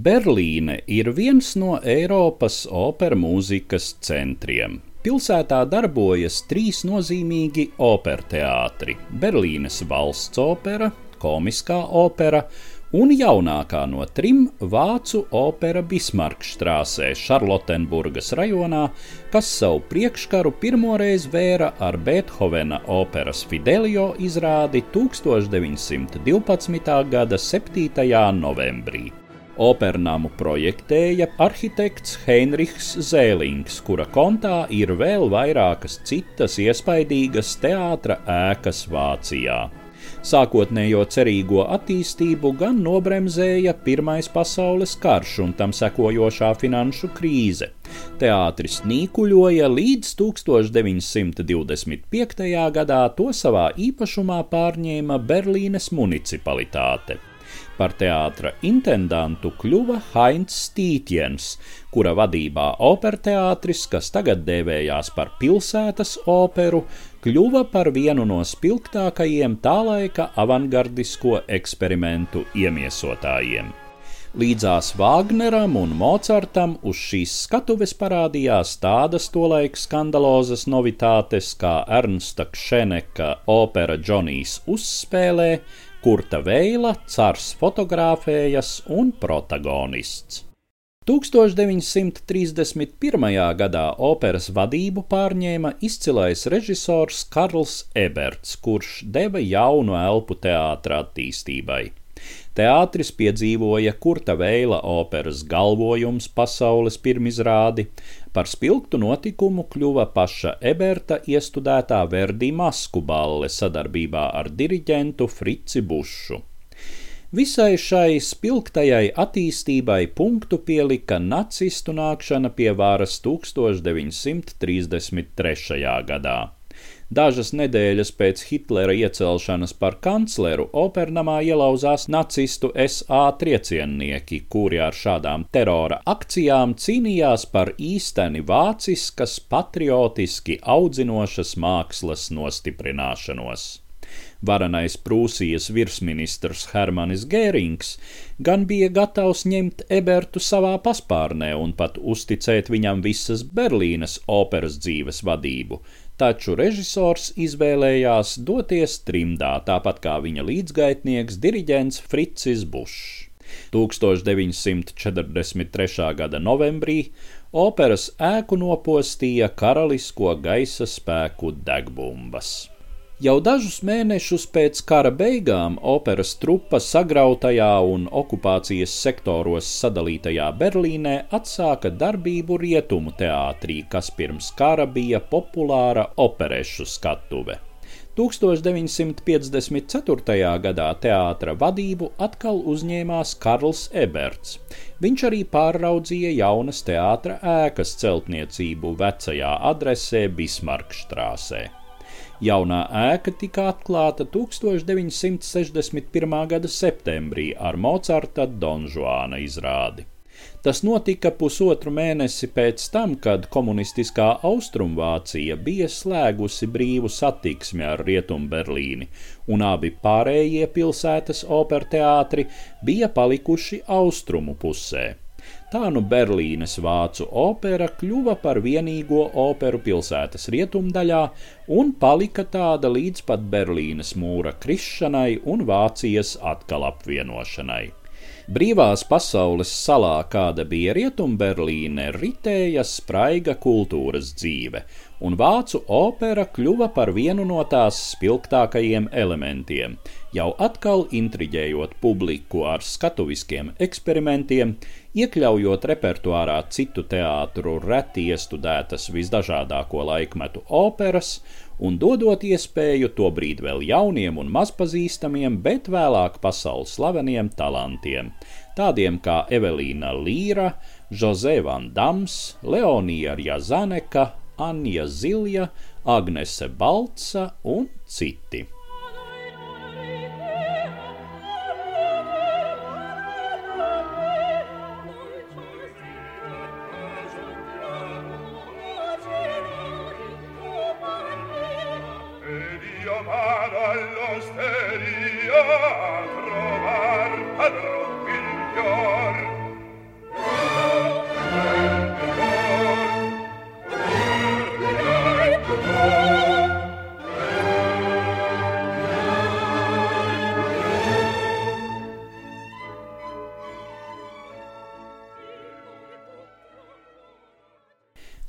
Berlīne ir viens no Eiropas opera mūzikas centriem. Pilsētā darbojas trīs nozīmīgi operteātri - Berlīnes valsts opera, komiskā opera un jaunākā no trim vācu opera Bismarkštrāsē, Šarlotenburgas rajonā, kas savu priekškaru pirmoreiz vēra ar Beethovena operas Fidelio izrādi 1912. gada 7. novembrī. Opernamu projektēja arhitekts Heinrichs Zēlings, kura kontā ir vēl vairākas citas iespaidīgas teātra ēkas Vācijā. Sākotnējo cerīgo attīstību gan nobremzēja Pirmais pasaules karš un tam sekojošā finanšu krīze. Teātris nīkuļoja līdz 1925. gadā to savā īpašumā pārņēma Berlīnes municipalitāte. Par teātra intendantu kļuva Heinz Stītjens, kura vadībā operteātris, kas tagad dēvējās par pilsētas operu, kļuva par vienu no spilgtākajiem tā laika avangardisko eksperimentu iemiesotājiem. Līdzās Vāgneram un Mocartam uz šīs skatuves parādījās tādas tolaik skandalozas novitātes kā Ernsta Kšeneka opera Džonijs uzspēlē, Kurta Veila, cars fotografējas un protagonists. 1931. gadā operas vadību pārņēma izcilais režisors Karls Eberts, kurš deva jaunu elpu teātra attīstībai. Teātris piedzīvoja Kurta Veila operas galvojums pasaules pirmizrādi, par spilgtu notikumu kļuva paša Eberta iestudētā Verdi masku balle sadarbībā ar diriģentu Frici Bušu. Visai šai spilgtajai attīstībai punktu pielika nacistu nākšana pie varas 1933. gadā. Dažas nedēļas pēc Hitlera iecelšanas par kancleru opernamā ielauzās nacistu SA trieciennieki, kuri ar šādām terora akcijām cīnījās par īsteni vāciskas, patriotiski audzinošas mākslas nostiprināšanos. Varenais Prūsijas virsministrs Hermanis Gērings gan bija gatavs ņemt Ebertu savā paspārnē un pat uzticēt viņam visas Berlīnes operas dzīves vadību, taču režisors izvēlējās doties trimdā, tāpat kā viņa līdzgaitnieks diriģents Fricis Bušs. 1943. gada novembrī operas ēku nopostīja karalisko gaisa spēku degbumbas. Jau dažus mēnešus pēc kara beigām operas trupa sagrautajā un okupācijas sektoros sadalītajā Berlīnē atsāka darbību rietumu teātrī, kas pirms kara bija populāra operešu skatuve. 1954. gadā teātra vadību atkal uzņēmās Karls Eberts. Viņš arī pārraudzīja jaunas teātra ēkas celtniecību vecajā adresē Bismarkštrāsē. Jaunā ēka tika atklāta 1961. gada septembrī ar Mocarta Donžuāna izrādi. Tas notika pusotru mēnesi pēc tam, kad komunistiskā Austrumvācija bija slēgusi brīvu satiksmi ar Rietumberlīni, un abi pārējie pilsētas operteātri bija palikuši austrumu pusē. Tā nu Berlīnes vācu opera kļuva par vienīgo operu pilsētas rietumdaļā un palika tāda līdz pat Berlīnes mūra krišanai un Vācijas atkal apvienošanai. Brīvās pasaules salā, kāda bija Rietumberlīne, ritēja spraiga kultūras dzīve, un vācu opera kļuva par vienu no tās spilgtākajiem elementiem, jau atkal intriģējot publiku ar skatuviskiem eksperimentiem, iekļaujot repertuārā citu teātru reti iestudētas visdažādāko laikmetu operas un dodot iespēju tobrīd vēl jauniem un mazpazīstamiem, bet vēlāk pasaules slaveniem talantiem, tādiem kā Evelīna Līra, Jose Van Dams, Leonija Rjazaneka, Anja Zilja, Agnese Balca un citi. all'osteria a trovar padron miglior